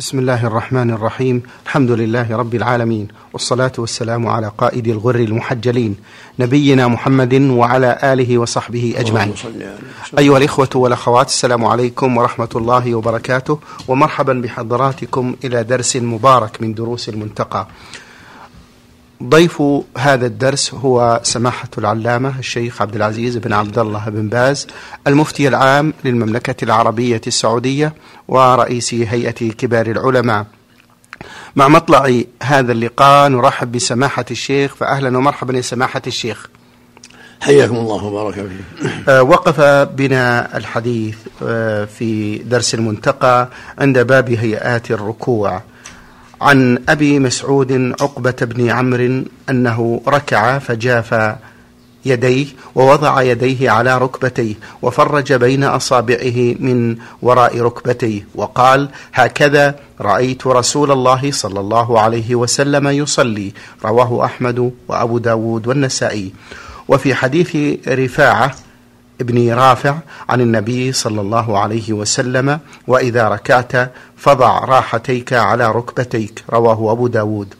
بسم الله الرحمن الرحيم الحمد لله رب العالمين والصلاة والسلام على قائد الغر المحجلين نبينا محمد وعلى آله وصحبه أجمعين أيها الإخوة والأخوات السلام عليكم ورحمة الله وبركاته ومرحبا بحضراتكم إلى درس مبارك من دروس المنتقى ضيف هذا الدرس هو سماحة العلامة الشيخ عبد العزيز بن عبد الله بن باز المفتي العام للمملكة العربية السعودية ورئيس هيئة كبار العلماء. مع مطلع هذا اللقاء نرحب بسماحة الشيخ فأهلا ومرحبا يا سماحة الشيخ. حياكم الله وبارك فيكم آه، وقف بنا الحديث آه، في درس المنتقى عند باب هيئات الركوع. عن أبي مسعود عقبة بن عمرو أنه ركع فجاف يديه ووضع يديه على ركبتيه وفرج بين أصابعه من وراء ركبتيه وقال هكذا رأيت رسول الله صلى الله عليه وسلم يصلي رواه أحمد وأبو داود والنسائي. وفي حديث رفاعة ابن رافع عن النبي صلى الله عليه وسلم وإذا ركعت فضع راحتيك على ركبتيك رواه أبو داود.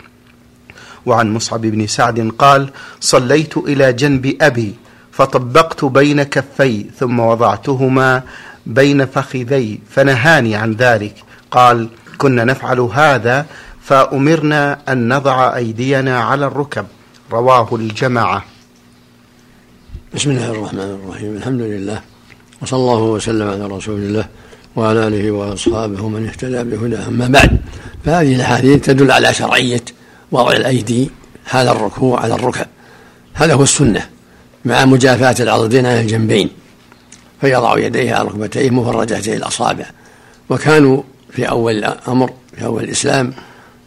وعن مصعب بن سعد قال صليت إلى جنب أبي فطبقت بين كفي ثم وضعتهما بين فخذي فنهاني عن ذلك. قال كنا نفعل هذا فأمرنا أن نضع أيدينا على الركب. رواه الجماعة. بسم الله الرحمن الرحيم الحمد لله وصلى الله وسلم على رسول الله وعلى اله واصحابه ومن اهتدى بهداه اما بعد فهذه الاحاديث تدل على شرعيه وضع الايدي حال الركوع على الركب هذا هو السنة مع مجافاه العضدين على الجنبين فيضع يديه على ركبتيه مفرجتي الاصابع وكانوا في اول الامر في اول الاسلام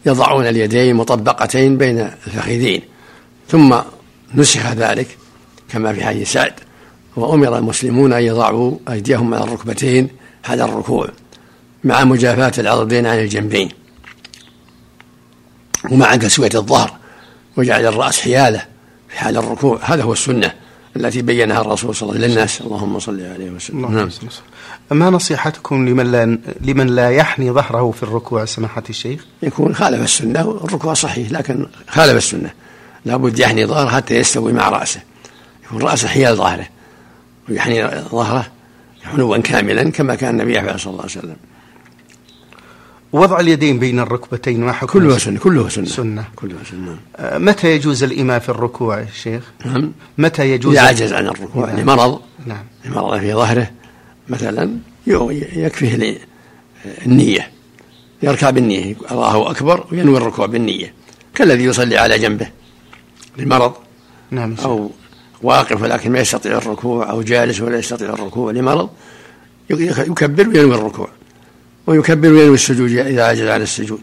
يضعون اليدين مطبقتين بين الفخذين ثم نسخ ذلك كما في حديث سعد وأمر المسلمون أن يضعوا أيديهم على الركبتين حال الركوع مع مجافاة العضدين عن الجنبين ومع تسوية الظهر وجعل الرأس حيالة في حال الركوع. هذا هو السنة التي بينها الرسول صلى الله عليه وسلم للناس. اللهم صل عليه وسلم. نعم. ما نصيحتكم لمن لا لمن لا يحني ظهره في الركوع سماحة الشيخ؟ يكون خالف السنة الركوع صحيح لكن خالف السنة. لابد يحني ظهره حتى يستوي مع رأسه. يكون رأسه حيال ظهره ويحني ظهره حنوا كاملا كما كان النبي صلى الله عليه وسلم. وضع اليدين بين الركبتين ما حكم كله سنة كله سنة. سنة. كله سنة آه، متى يجوز الإماء في الركوع يا شيخ؟ نعم. متى يجوز إذا عجز عن الركوع نعم. لمرض نعم. لمرض في ظهره مثلا يكفيه النية. يركع بالنية الله أكبر وينوي الركوع بالنية. كالذي يصلي على جنبه لمرض نعم. أو واقف ولكن ما يستطيع الركوع أو جالس ولا يستطيع الركوع لمرض يكبر وينوي الركوع ويكبر وينوي السجود إذا عجز عن السجود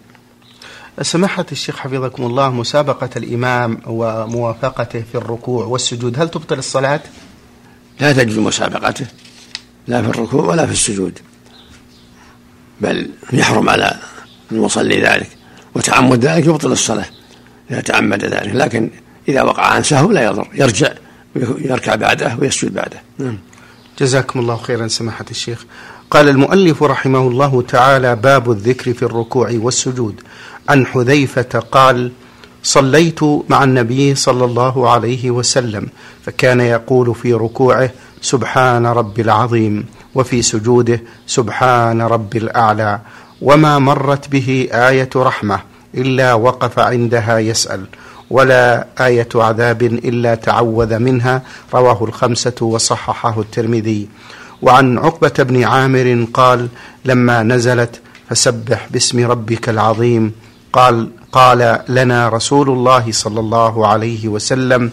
سماحة الشيخ حفظكم الله مسابقة الإمام وموافقته في الركوع والسجود هل تبطل الصلاة؟ لا تجوز مسابقته لا في الركوع ولا في السجود بل يحرم على المصلي ذلك وتعمد ذلك يبطل الصلاة إذا تعمد ذلك لكن إذا وقع عن سهو لا يضر يرجع ويركع بعده ويسجد بعده. نعم. جزاكم الله خيرا سماحة الشيخ. قال المؤلف رحمه الله تعالى باب الذكر في الركوع والسجود. عن حذيفة قال صليت مع النبي صلى الله عليه وسلم فكان يقول في ركوعه سبحان رب العظيم وفي سجوده سبحان رب الأعلى. وما مرت به آية رحمة إلا وقف عندها يسأل. ولا آية عذاب إلا تعوذ منها رواه الخمسة وصححه الترمذي. وعن عقبة بن عامر قال لما نزلت فسبح باسم ربك العظيم قال قال لنا رسول الله صلى الله عليه وسلم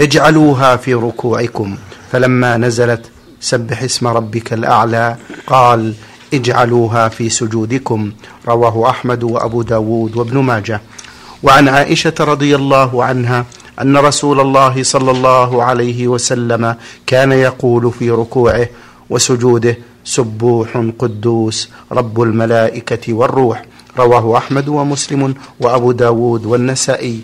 اجعلوها في ركوعكم فلما نزلت سبح اسم ربك الأعلى قال اجعلوها في سجودكم رواه أحمد وأبو داود وابن ماجه. وعن عائشة رضي الله عنها أن رسول الله صلى الله عليه وسلم كان يقول في ركوعه وسجوده سبوح قدوس رب الملائكة والروح رواه أحمد ومسلم وأبو داود والنسائي.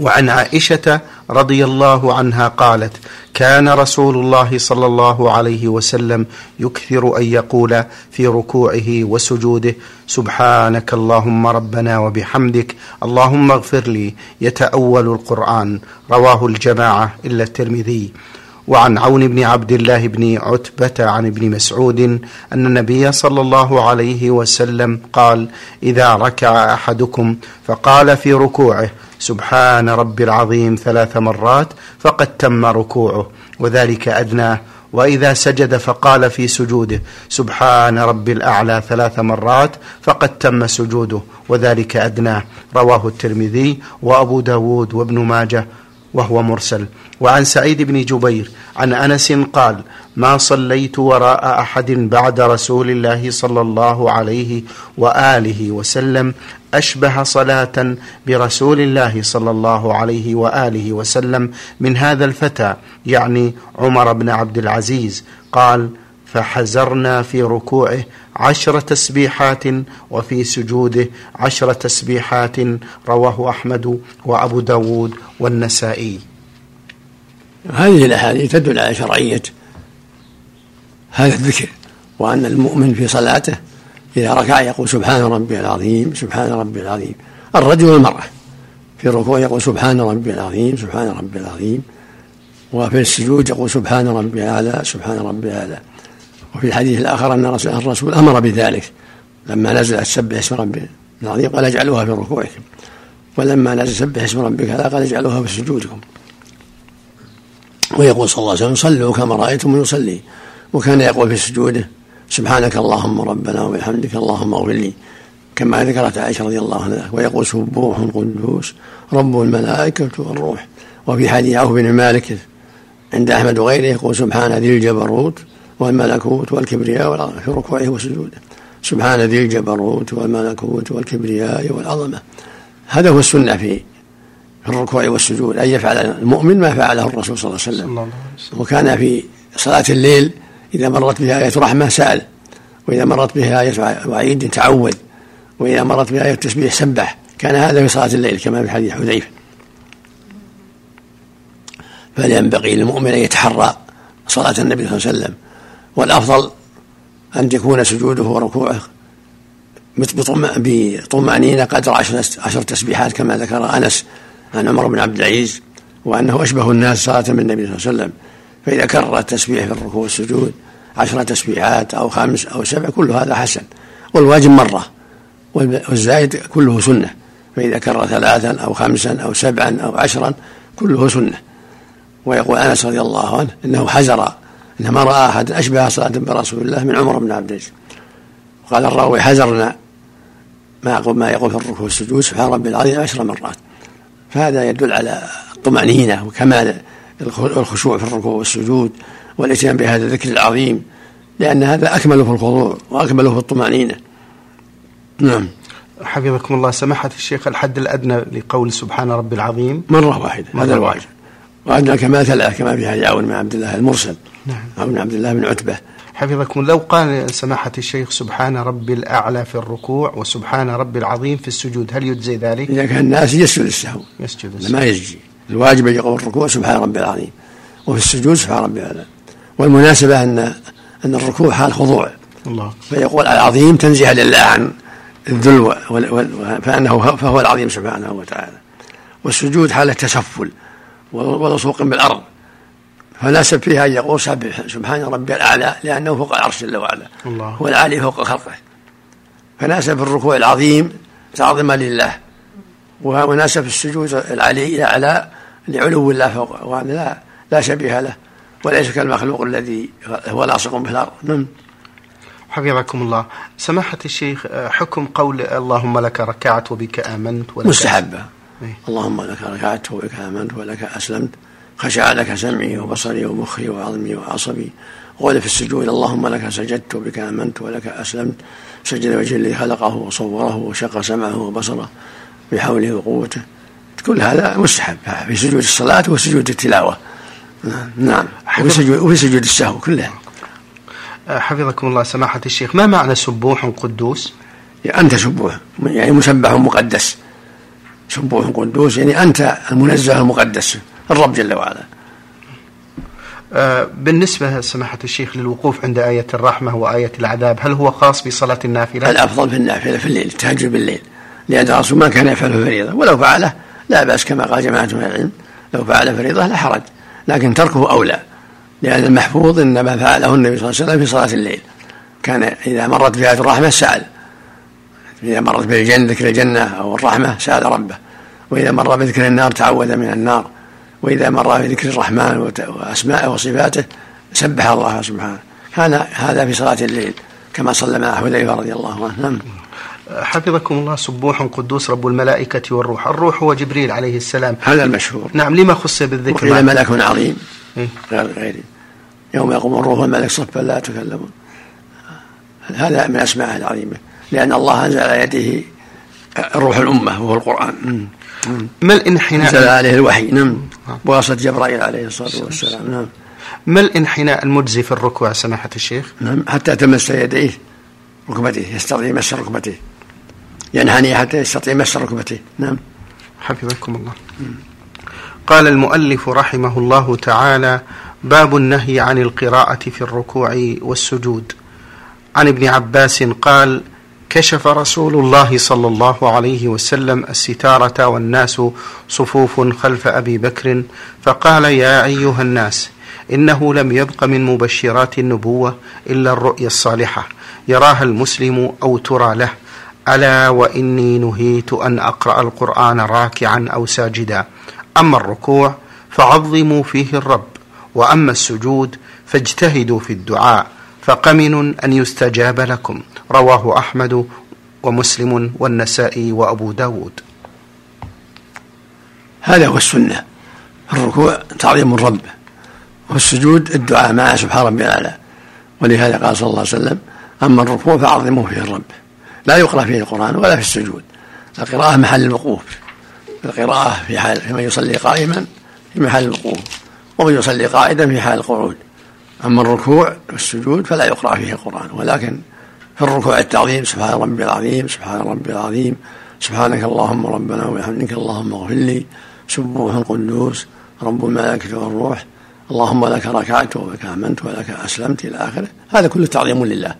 وعن عائشة رضي الله عنها قالت كان رسول الله صلى الله عليه وسلم يكثر أن يقول في ركوعه وسجوده سبحانك اللهم ربنا وبحمدك اللهم اغفر لي يتأول القرآن رواه الجماعة إلا الترمذي. وعن عون بن عبد الله بن عتبة عن ابن مسعود أن النبي صلى الله عليه وسلم قال: إذا ركع أحدكم فقال في ركوعه: سبحان ربي العظيم ثلاث مرات فقد تم ركوعه وذلك أدناه وإذا سجد فقال في سجوده سبحان ربي الأعلى ثلاث مرات فقد تم سجوده وذلك ادناه رواه الترمذي وأبو داود وابن ماجه وهو مرسل. وعن سعيد بن جبير عن أنس قال ما صليت وراء أحد بعد رسول الله صلى الله عليه وآله وسلم أشبه صلاة برسول الله صلى الله عليه وآله وسلم من هذا الفتى يعني عمر بن عبد العزيز. قال فحزرنا في ركوعه عشر تسبيحات وفي سجوده عشر تسبيحات رواه أحمد وأبو داود والنسائي. هذه الأحاديث تدل على شرعية هذا الذكر وأن المؤمن في صلاته إذا ركع يقول سبحان ربي العظيم سبحان ربي العظيم. الرجل والمرأة في الركوع يقول سبحان ربي العظيم سبحان ربي العظيم. وفي السجود يقول سبحان ربي الأعلى سبحان ربي الأعلى. وفي الحديث الآخر أن الرسول أمر بذلك. لما نزل سبح اسم ربي العظيم قال اجعلوها في ركوعكم. ولما نزل سبح اسم ربك قال اجعلوها في سجودكم. ويقول صلى الله عليه وسلم صلوا كما رأيتم يصلي. وكان يقول في سجوده سبحانك اللهم ربنا وبحمدك اللهم اغفر لي كما ذكرت عائشة رضي الله عنها ويقول سبوح قدوس رب الملائكة والروح. وفي حديث عوف بن مالك عند أحمد وغيره يقول سبحان ذي الجبروت والملكوت والكبرياء في ركوعه وسجوده. سبحان ذي الجبروت والملكوت والكبرياء والعظمة. هذا هو السنة في في الركوع والسجود أن يفعل المؤمن ما فعله الرسول صلى الله عليه وسلم. وكان في صلاة الليل إذا مرت بها آية رحمة سأل وإذا مرت بها آية وعيد تعود وإذا مرت بها آية تسبيح سبح. كان هذا في صلاة الليل كما في حديث حذيفة. فلينبغي للمؤمن أن يتحرى صلاة النبي صلى الله عليه وسلم. والأفضل أن يكون سجوده وركوعه بطمأنينة قدر عشر, عشر تسبيحات كما ذكر أنس. عن عمر بن عبد العزيز وأنه أشبه الناس صلاة من النبي صلى الله عليه وسلم. فإذا كرر التسبيح في الركوع والسجود عشر تسبيحات أو خمس أو سبع كل هذا حسن. والواجب مرة والزائد كله سنة. فإذا كرر ثلاثا أو خمسا أو سبعا أو عشرا كله سنة. ويقول أنس رضي الله عنه إنه حزر إنه ما رأى أحد أشبه صلاة برسول الله من عمر بن عبد العزيز. قال الراوي حزرنا ما يقول ما يقول في الركوع والسجود سبحان ربي العظيم عشر مرات. فهذا يدل على الطمأنينة وكمال الخشوع في الركوع والسجود والإتيان بهذا الذكر العظيم لأن هذا أكمل في الخضوع وأكمل في الطمأنينة. نعم. حفظكم الله. سماحة الشيخ الحد الأدنى لقول سبحان ربي العظيم. مرة واحدة. هذا الواجب. وأدنى كما ثلاث كما في حديث عون بن عبد الله المرسل. نعم. عون بن عبد الله بن عتبة. حفظكم لو قال سماحة الشيخ سبحان ربي الأعلى في الركوع وسبحان ربي العظيم في السجود. هل يجزي ذلك؟ إذا كان الناس يسجد السهو. يسجد السهو. ما يجزي. الواجب أن يقول الركوع سبحان ربي العظيم. وفي السجود سبحان ربي الأعلى. والمناسبة أن أن الركوع حال خضوع. الله. فيقول العظيم تنزيها لله عن الذل فأنه فهو العظيم سبحانه وتعالى. والسجود حالة تسفل ولصوق بالأرض. فناسب فيها أن يقول سبح سبحان ربي الأعلى لأنه فوق العرش جل وعلا. الله. هو العالي فوق خلقه. فناسب الركوع العظيم تعظيما لله. وناسب السجود العلي الاعلى لعلو الله فوق. وهذا لا لا شبيه له. وليس كالمخلوق الذي هو لاصق في الأرض. نعم. حفظكم الله. سماحة الشيخ حكم قول اللهم لك ركعت وبك آمنت ولك مستحبة. إيه؟ اللهم لك ركعت وبك آمنت ولك أسلمت. خشع لك سمعي وبصري ومخي وعظمي وعصبي وقال في السجود اللهم لك سجدت وبك آمنت ولك أسلمت. سجد وجه الذي خلقه وصوره وشق سمعه وبصره بحوله وقوته. كل هذا مستحب في سجود الصلاة وسجود التلاوة. نعم وفي سجود, وفي سجود السهو كلها حفظكم الله سماحة الشيخ ما معنى سبوح قدوس؟ أنت سبوح يعني مسبح مقدس. سبوح قدوس يعني أنت المنزه المقدس. الرب جل وعلا. آه، بالنسبة سماحة الشيخ للوقوف عند آية الرحمة وآية العذاب هل هو خاص بصلاة النافلة؟ الأفضل في النافلة في الليل التهجد بالليل. لأن الرسول ما كان يفعله فريضة ولو فعله لا بأس كما قال جماعة من العلم لو فعل فريضة لا حرج لكن تركه أولى. لأن المحفوظ إنما فعله النبي صلى الله عليه وسلم في صلاة الليل. كان إذا مرت بآية الرحمة سأل. إذا مرت بالجنة ذكر الجنة أو الرحمة سأل ربه. وإذا مر بذكر النار تعوذ من النار. وإذا مر بذكر الرحمن وأسمائه وصفاته سبح الله سبحانه. كان هذا في صلاة الليل كما صلى مع حذيفة رضي الله عنه. نعم. حفظكم الله سبوح قدوس رب الملائكة والروح. الروح هو جبريل عليه السلام. هذا المشهور. نعم لما خص بالذكر؟ وقيل ملك عظيم. إيه؟ غير غيره يوم يقوم الروح والملك صفا لا تكلمون. هذا من أسمائه العظيمة لأن الله أنزل على يده روح الأمة وهو القرآن. ما الانحناء نزل عليه الوحي. نعم. بواسطة جبرائيل عليه الصلاة والسلام. نعم. ما الانحناء المجزي في الركوع سماحة الشيخ؟ نعم. حتى تمس يديه ركبته يستطيع مس ركبته. ينحني حتى يستطيع مس ركبته. نعم. حفظكم الله. قال المؤلف رحمه الله تعالى باب النهي عن القراءة في الركوع والسجود. عن ابن عباس قال كشف رسول الله صلى الله عليه وسلم الستارة والناس صفوف خلف أبي بكر فقال يا أيها الناس إنه لم يبق من مبشرات النبوة إلا الرؤيا الصالحة يراها المسلم أو ترى له ألا وإني نهيت أن أقرأ القرآن راكعا أو ساجدا. أما الركوع فعظموا فيه الرب وأما السجود فاجتهدوا في الدعاء. فقمن أن يستجاب لكم. رواه أحمد ومسلم والنسائي وأبو داود. هذا هو السنة. الركوع تعظيم الرب. والسجود الدعاء مع سبحان ربي الأعلى. ولهذا قال صلى الله عليه وسلم أما الركوع فعظموا فيه الرب. لا يقرأ فيه القرآن ولا في السجود. القراءة محل الوقوف. القراءة في حال في من يصلي قائما في محل الوقوف. ومن يصلي قائدا في حال القعود. أما الركوع والسجود فلا يقرأ فيه القرآن ولكن في الركوع التعظيم سبحان ربي العظيم سبحان ربي العظيم سبحانك اللهم ربنا وبحمدك اللهم اغفر لي سبوح قدوس رب الملائكة والروح اللهم لك ركعت وبك آمنت ولك أسلمت إلى آخره. هذا كله تعظيم لله.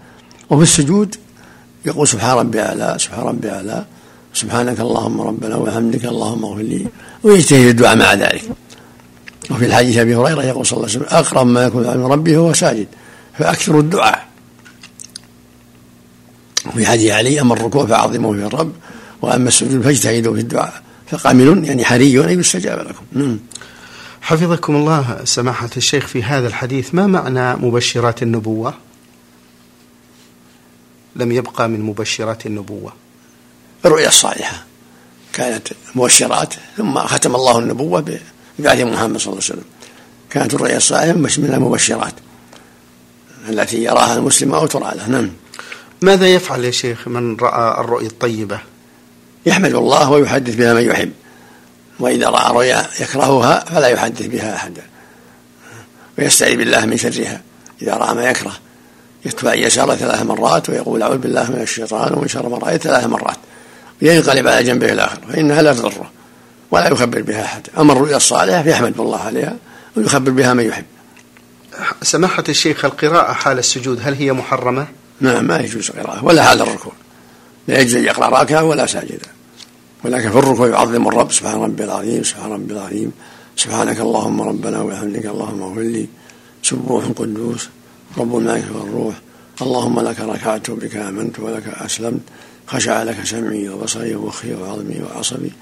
وفي السجود يقول سبحان ربي أعلى سبحان ربي أعلى سبحانك اللهم ربنا وبحمدك اللهم اغفر لي ويجتهد الدعاء مع ذلك. وفي الحديث أبي هريرة يقول صلى الله عليه وسلم أقرب ما يكون من ربه هو ساجد فاكثروا الدعاء. وفي حديث علي أما الركوع فعظموا في الرب وأما السجود فاجتهدوا في الدعاء. فقامل يعني حري ان يستجاب لكم. نعم. حفظكم الله سماحة الشيخ في هذا الحديث ما معنى مبشرات النبوة؟ لم يبقى من مبشرات النبوة. الرؤيا الصالحة كانت مبشرات ثم ختم الله النبوة ببعث محمد صلى الله عليه وسلم. كانت الرؤيا الصالحة من المبشرات التي يراها المسلم أو ترى له. نعم. ماذا يفعل يا شيخ من رأى الرؤيا الطيبة؟ يحمد الله ويحدث بها من يحب. وإذا رأى رؤيا يكرهها فلا يحدث بها أحدا ويستعيذ بالله من شرها. إذا رأى ما يكره يتبع يساره ثلاث مرات ويقول أعوذ بالله من الشيطان ومن شر ما رأيت ثلاث مرات. وينقلب على جنبه الآخر. فإنها لا تضره. ولا يخبر بها أحد. أما الرؤيا الصالحة فيحمد الله عليها ويخبر بها من يحب. سماحة الشيخ القراءة حال السجود هل هي محرمة؟ نعم ما يجوز القراءة ولا حال الركوع. لا يجوز أن يقرأ راكعا ولا ساجدا. ولكن في الركوع يعظم الرب سبحان ربي العظيم سبحان ربي العظيم. سبحانك اللهم ربنا وبحمدك اللهم اغفر لي. سبوح قدوس رب الملائكة والروح اللهم لك ركعت بك آمنت ولك أسلمت. خشع لك سمعي وبصري ومخي وعظمي وعصبي.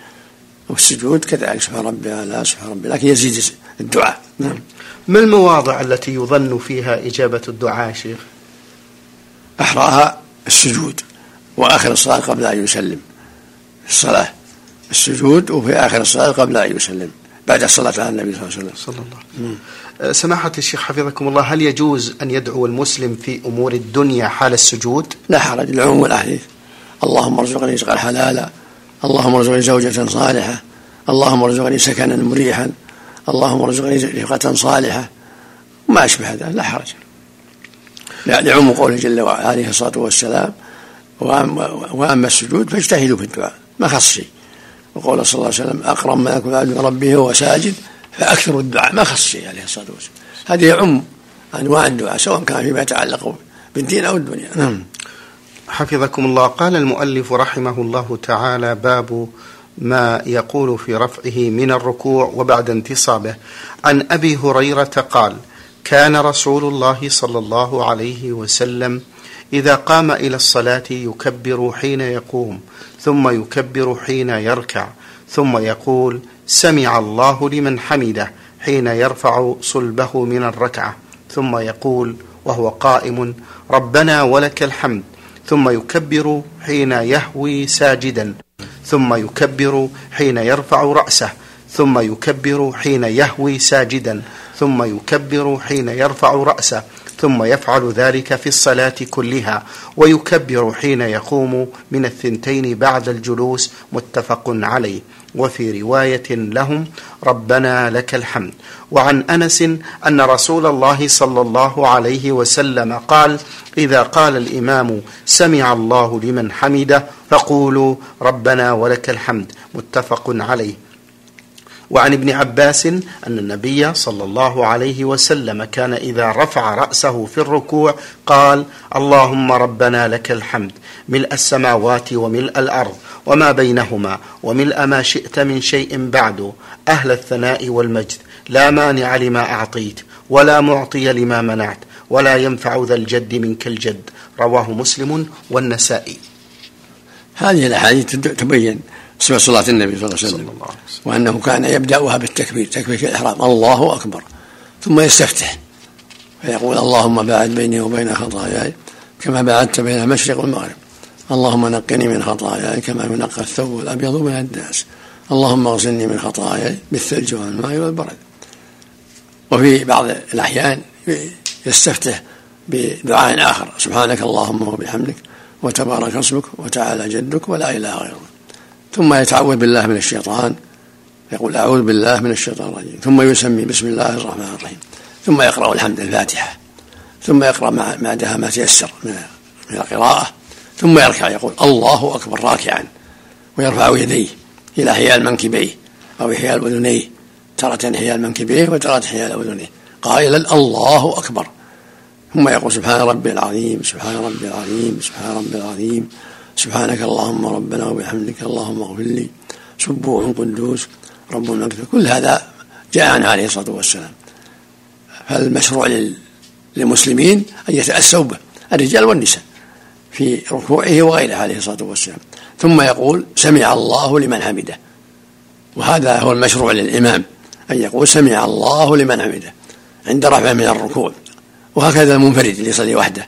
والسجود كذلك سبحان ربي لا سبحان ربي. لكن يزيد الدعاء. نعم. ما المواضع التي يظن فيها إجابة الدعاء شيخ؟ أحرأها السجود وآخر الصلاة قبل أن يسلم. الصلاة السجود وفي آخر الصلاة قبل أن يسلم. بعد الصلاة على النبي صلى الله عليه وسلم. صلى الله عليه أه، سماحة الشيخ حفظكم الله هل يجوز أن يدعو المسلم في أمور الدنيا حال السجود؟ لا حرج. العموم والأحاديث. اللهم ارزقني رزقا حلالا اللهم ارزقني زوجة صالحة. اللهم ارزقني سكنا مريحا. اللهم ارزقني رفقة صالحة. وما أشبه هذا لا حرج. لعموم قوله جل وعلا عليه الصلاة والسلام وأما السجود فاجتهدوا في الدعاء ما خص شيء. وقول صلى الله عليه وسلم أقرب ما يكون من ربه وهو ساجد فأكثر الدعاء ما خص شيء عليه الصلاة والسلام. هذه يعم أنواع الدعاء سواء كان فيما يتعلق بالدين أو الدنيا. نعم. حفظكم الله. قال المؤلف رحمه الله تعالى باب ما يقول في رفعه من الركوع وبعد انتصابه. عن أبي هريرة قال كان رسول الله صلى الله عليه وسلم إذا قام إلى الصلاة يكبر حين يقوم ثم يكبر حين يركع ثم يقول سمع الله لمن حمده حين يرفع صلبه من الركعة ثم يقول وهو قائم ربنا ولك الحمد. ثم يكبر حين يهوي ساجدا. ثم يكبر حين يرفع رأسه. ثم يكبر حين يهوي ساجدا. ثم يكبر حين يرفع رأسه. ثم يفعل ذلك في الصلاة كلها. ويكبر حين يقوم من الثنتين بعد الجلوس متفق عليه. وفي رواية لهم ربنا لك الحمد. وعن أنس أن رسول الله صلى الله عليه وسلم قال إذا قال الإمام سمع الله لمن حمده فقولوا ربنا ولك الحمد متفق عليه. وعن ابن عباس أن النبي صلى الله عليه وسلم كان إذا رفع رأسه في الركوع قال اللهم ربنا لك الحمد ملء السماوات وملء الأرض وما بينهما وملء ما شئت من شيء بعد أهل الثناء والمجد لا مانع لما أعطيت ولا معطي لما منعت ولا ينفع ذا الجد منك الجد رواه مسلم والنسائي. هذه الأحاديث تبين صفة صلاة النبي صلى الله عليه وسلم. وأنه كان يبدأها بالتكبير تكبير الإحرام. الله أكبر. ثم يستفتح. فيقول اللهم باعد بيني وبين خطاياي كما باعدت بين المشرق والمغرب. اللهم نقني من خطاياي كما ينقى الثوب الأبيض من الدنس. اللهم أغسلني من خطاياي بالثلج والماء والبرد. وفي بعض الأحيان يستفتح بدعاء آخر. سبحانك اللهم وبحمدك وتبارك اسمك وتعالى جدك ولا إله غيرك. ثم يتعوذ بالله من الشيطان يقول أعوذ بالله من الشيطان الرجيم ثم يسمي بسم الله الرحمن الرحيم ثم يقرأ الحمد الفاتحة ثم يقرأ بعدها ما تيسر من القراءة ثم يركع يقول الله أكبر راكعا ويرفع يديه إلى حيال منكبيه أو حيال أذنيه تارة حيال منكبيه وتارة حيال أذنيه قائلا الله أكبر. ثم يقول سبحان ربي العظيم سبحان ربي العظيم سبحان ربي العظيم سبحانك اللهم ربنا وبحمدك اللهم اغفر لي. سبوح قدوس رب المغفرة كل هذا جاء عنه عليه الصلاة والسلام. فالمشروع للمسلمين أن يتأسوا به الرجال والنساء في ركوعه وغيره عليه الصلاة والسلام. ثم يقول سمع الله لمن حمده. وهذا هو المشروع للإمام أن يقول سمع الله لمن حمده عند رفع من الركوع. وهكذا المنفرد اللي يصلي وحده.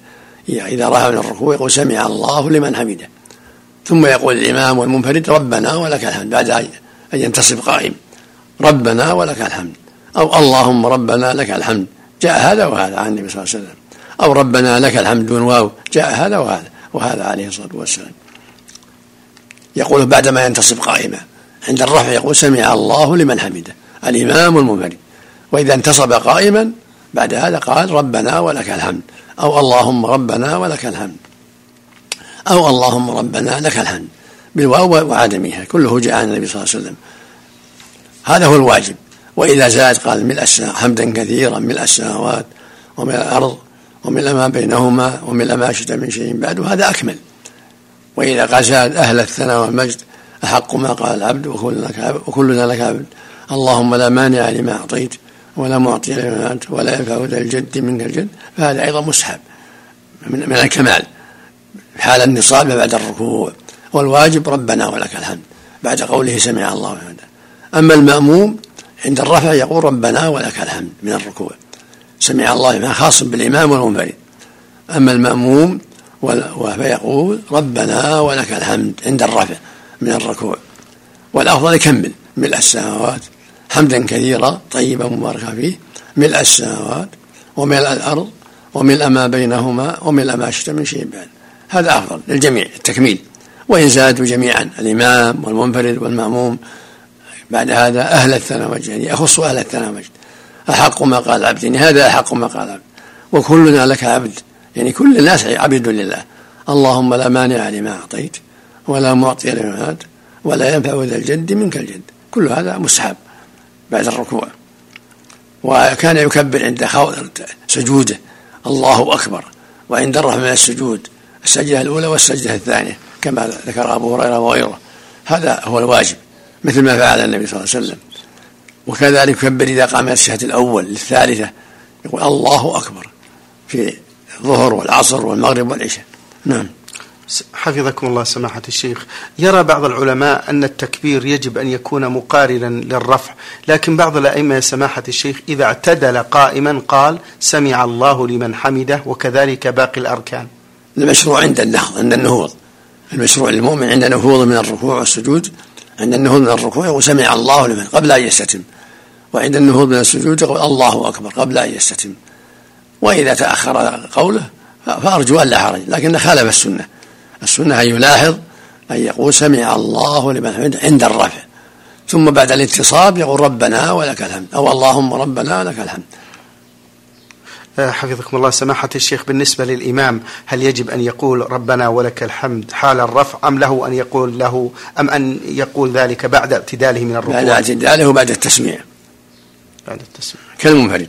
إذا رفع من الركوع يقول سمع الله لمن حمده. ثم يقول الإمام والمنفرد ربنا ولك الحمد بعد أن ينتصب قائم. ربنا ولك الحمد. أو اللهم ربنا لك الحمد. جاء هذا وهذا عن النبي صلى الله عليه وسلم. أو ربنا لك الحمد دون واو. جاء هذا وهذا. وهذا عليه الصلاة والسلام. يقول بعدما ينتصب قائما. عند الرفع يقول سمع الله لمن حمده. الإمام والمنفرد. وإذا انتصب قائما بعد هذا قال ربنا ولك الحمد. أو اللهم ربنا ولك الحمد. أو اللهم ربنا لك الحمد بالواو وعدمها. كله جاء عن النبي صلى الله عليه وسلم. هذا هو الواجب. وإذا زاد قال ملء حمدا كثيرا ملء السماوات وملء الأرض وملء ما بينهما وملء ما شئت من شيء بعد هذا أكمل. وإذا قال زاد أهل الثناء والمجد أحق ما قال العبد وكلنا لك عبد, وكلنا لك عبد. اللهم لا مانع لما أعطيت ولا معطي لما أنت ولا ينفع ذا الجد منك الجد. فهذا أيضا مسحب من الكمال. حال النصاب بعد الركوع والواجب ربنا ولك الحمد. بعد قوله سمع الله وحمده أما المأموم عند الرفع يقول ربنا ولك الحمد من الركوع. سمع الله ما خاص بالإمام والمنفرد أما المأموم فيقول ربنا ولك الحمد عند الرفع من الركوع. والأفضل يكمل ملء السماوات. حمدا كثيرا طيبا مباركا فيه. ملء السماوات وملء الأرض وملء ما بينهما وملء ما شئت من شيء بعد. هذا أفضل للجميع التكميل. وإن زادوا جميعا الإمام والمنفرد والمأموم. بعد هذا أهل الثناء والمجد يعني يخص أهل الثناء والمجد أحق ما قال العبد يعني هذا أحق ما قال العبد وكلنا لك عبد يعني كل الناس عبد لله. اللهم لا مانع لما أعطيت ولا معطي لما ولا ينفع ذا الجد منك الجد. كل هذا مستحب بعد الركوع. وكان يكبر عند سجوده. الله أكبر. وعند الرفع من السجود السجدة الأولى والسجدة الثانية كما ذكر أبو هريرة وغيره. هذا هو الواجب مثل ما فعل النبي صلى الله عليه وسلم. وكذلك يكبر إذا قام الشهد الأول للثالثة يقول الله أكبر في الظهر والعصر والمغرب والعشاء. نعم. حفظكم الله سماحة الشيخ. يرى بعض العلماء أن التكبير يجب أن يكون مقارنا للرفع لكن بعض الأئمة سماحة الشيخ إذا اعتدل قائما قال سمع الله لمن حمده وكذلك باقي الأركان. المشروع عند النهض عند النهوض. المشروع للمؤمن عند نهوض من الركوع والسجود عند النهوض من الركوع وسمع الله لمن قبل أن يستتم. وعند النهوض من السجود يقول الله أكبر قبل أن يستتم. وإذا تأخر قوله فأرجو أن لا حرج لكن خالف السنة. السنة أن يلاحظ أن يقول سمع الله لمن حمده عند الرفع. ثم بعد الاتصاب يقول ربنا ولك الحمد أو اللهم ربنا ولك الحمد. حفظكم الله. سماحة الشيخ بالنسبة للإمام هل يجب أن يقول ربنا ولك الحمد حال الرفع أم له أن يقول له أم أن يقول ذلك بعد اعتداله من الركوع؟ بعد اعتداله بعد التسميع. بعد التسميع. كالمنفرد.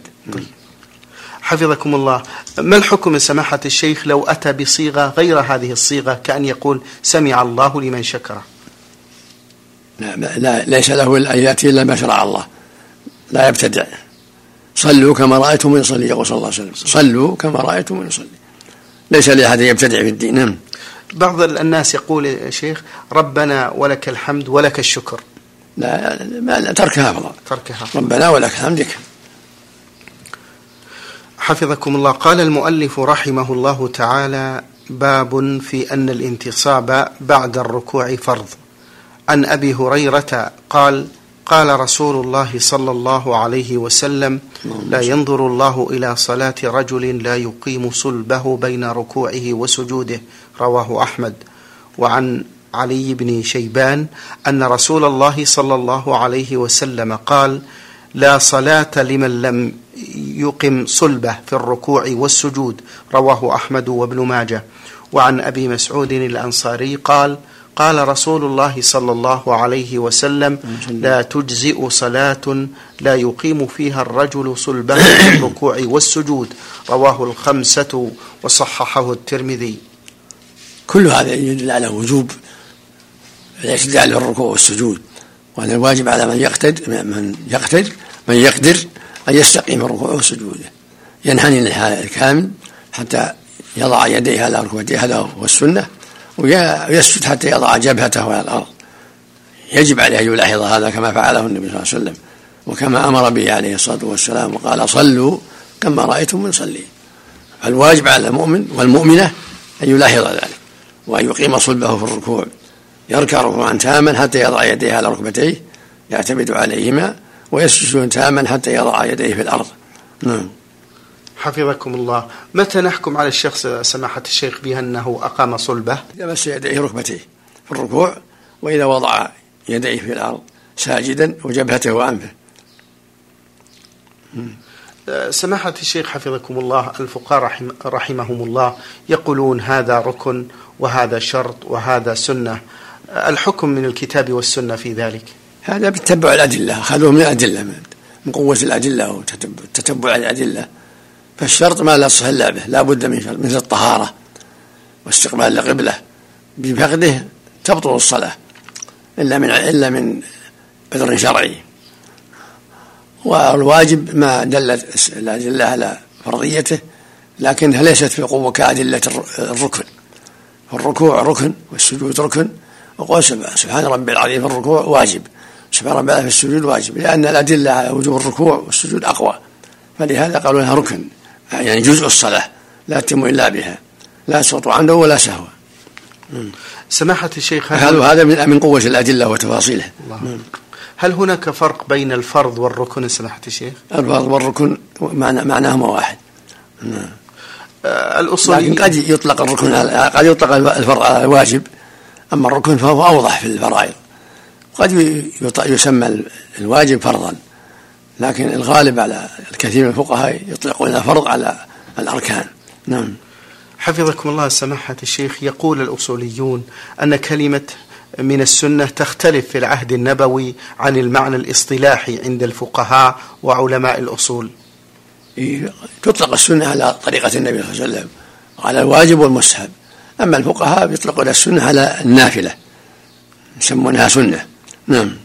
حفظكم الله. ما الحكم من سماحة الشيخ لو أتى بصيغة غير هذه الصيغة كأن يقول سمع الله لمن شكره لا, لا ليس له أن يأتي إلا ما شرع الله. لا يبتدع. صلوا كما رأيتم يصلي يقول صلى الله عليه وسلم. صلوا كما رأيتم يصلي. ليس لأحد يبتدع في الدين. نعم. بعض الناس يقول يا شيخ ربنا ولك الحمد ولك الشكر. لا, لا تركها أفضل تركها ربنا ولك الحمد. يكفي. حفظكم الله. قال المؤلف رحمه الله تعالى باب في أن الانتصاب بعد الركوع فرض. عن أبي هريرة قال قال رسول الله صلى الله عليه وسلم لا ينظر الله إلى صلاة رجل لا يقيم صلبه بين ركوعه وسجوده رواه أحمد. وعن علي بن شيبان أن رسول الله صلى الله عليه وسلم قال لا صلاة لمن لم يقم صلبه في الركوع والسجود رواه أحمد وابن ماجه. وعن أبي مسعود الأنصاري قال قال رسول الله صلى الله عليه وسلم لا تجزئ صلاة لا يقيم فيها الرجل صلبة في الركوع والسجود. رواه الخمسة وصححه الترمذي. كل هذا يدل على وجوب الاعتدال للركوع والسجود وأن الواجب على من يقتد من يقتد من يقدر أن يستقيم الركوع وسجوده. ينحني الكامل حتى يضع يديه على ركبتيه هذا هو السنة ويسجد حتى يضع جبهته على الأرض. يجب عليه أن يلاحظ هذا كما فعله النبي صلى الله عليه وسلم. وكما أمر به عليه الصلاة والسلام وقال صلوا كما رأيتم نصلي فالواجب على المؤمن والمؤمنة أن يلاحظ ذلك وأن يقيم صلبه في الركوع. يركع ركوعا تاما حتى يضع يديه على ركبتيه يعتمد عليهما ويسجد تاما حتى يضع يديه في الأرض. نعم. حفظكم الله متى نحكم على الشخص سماحة الشيخ بأنه أقام صلبه؟ إذا مس يديه ركبتيه في الركوع وإذا وضع يديه في الأرض ساجدا وجبهته وأنفه. سماحة الشيخ حفظكم الله الفقهاء رحم رحمهم الله يقولون هذا ركن وهذا شرط وهذا سنة. الحكم من الكتاب والسنة في ذلك؟ هذا بتتبع الأدلة أخذوه من الأدلة من قوة الأدلة وتتبع الأدلة. فالشرط ما لا تصح إلا به لا بد من شرط مثل الطهارة واستقبال القبلة. بفقده تبطل الصلاة إلا من إلا من عذر شرعي. والواجب ما دلت الأدلة على فرضيته لكنها ليست في قوة كأدلة الركن. الركوع ركن والسجود ركن. وقول سبحان ربي العظيم في الركوع واجب. سبحان ربي في السجود واجب لأن الأدلة على وجوب الركوع والسجود أقوى. فلهذا قالوا لها ركن. يعني جزء الصلاة لا تتم إلا بها لا سقط عنده ولا سهو سماحة الشيخ هل هذا من من قوة الأدلة وتفاصيله الله. هل هناك فرق بين الفرض والركن سماحة الشيخ؟ الفرض والركن معنى معناهما واحد نعم. الأصولي لكن قد يطلق الركن قد يطلق الفرض على الواجب أما الركن فهو أوضح في الفرائض قد يسمى الواجب فرضا لكن الغالب على الكثير من الفقهاء يطلقون الفرض على الأركان. نعم. حفظكم الله سماحة الشيخ يقول الأصوليون أن كلمة من السنة تختلف في العهد النبوي عن المعنى الاصطلاحي عند الفقهاء وعلماء الأصول. تطلق السنة على طريقة النبي صلى الله عليه وسلم على الواجب والمستحب أما الفقهاء يطلقون السنة على النافلة يسمونها سنة. نعم.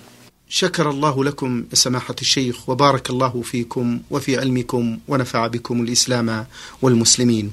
شكر الله لكم سماحة الشيخ وبارك الله فيكم وفي علمكم ونفع بكم الإسلام والمسلمين.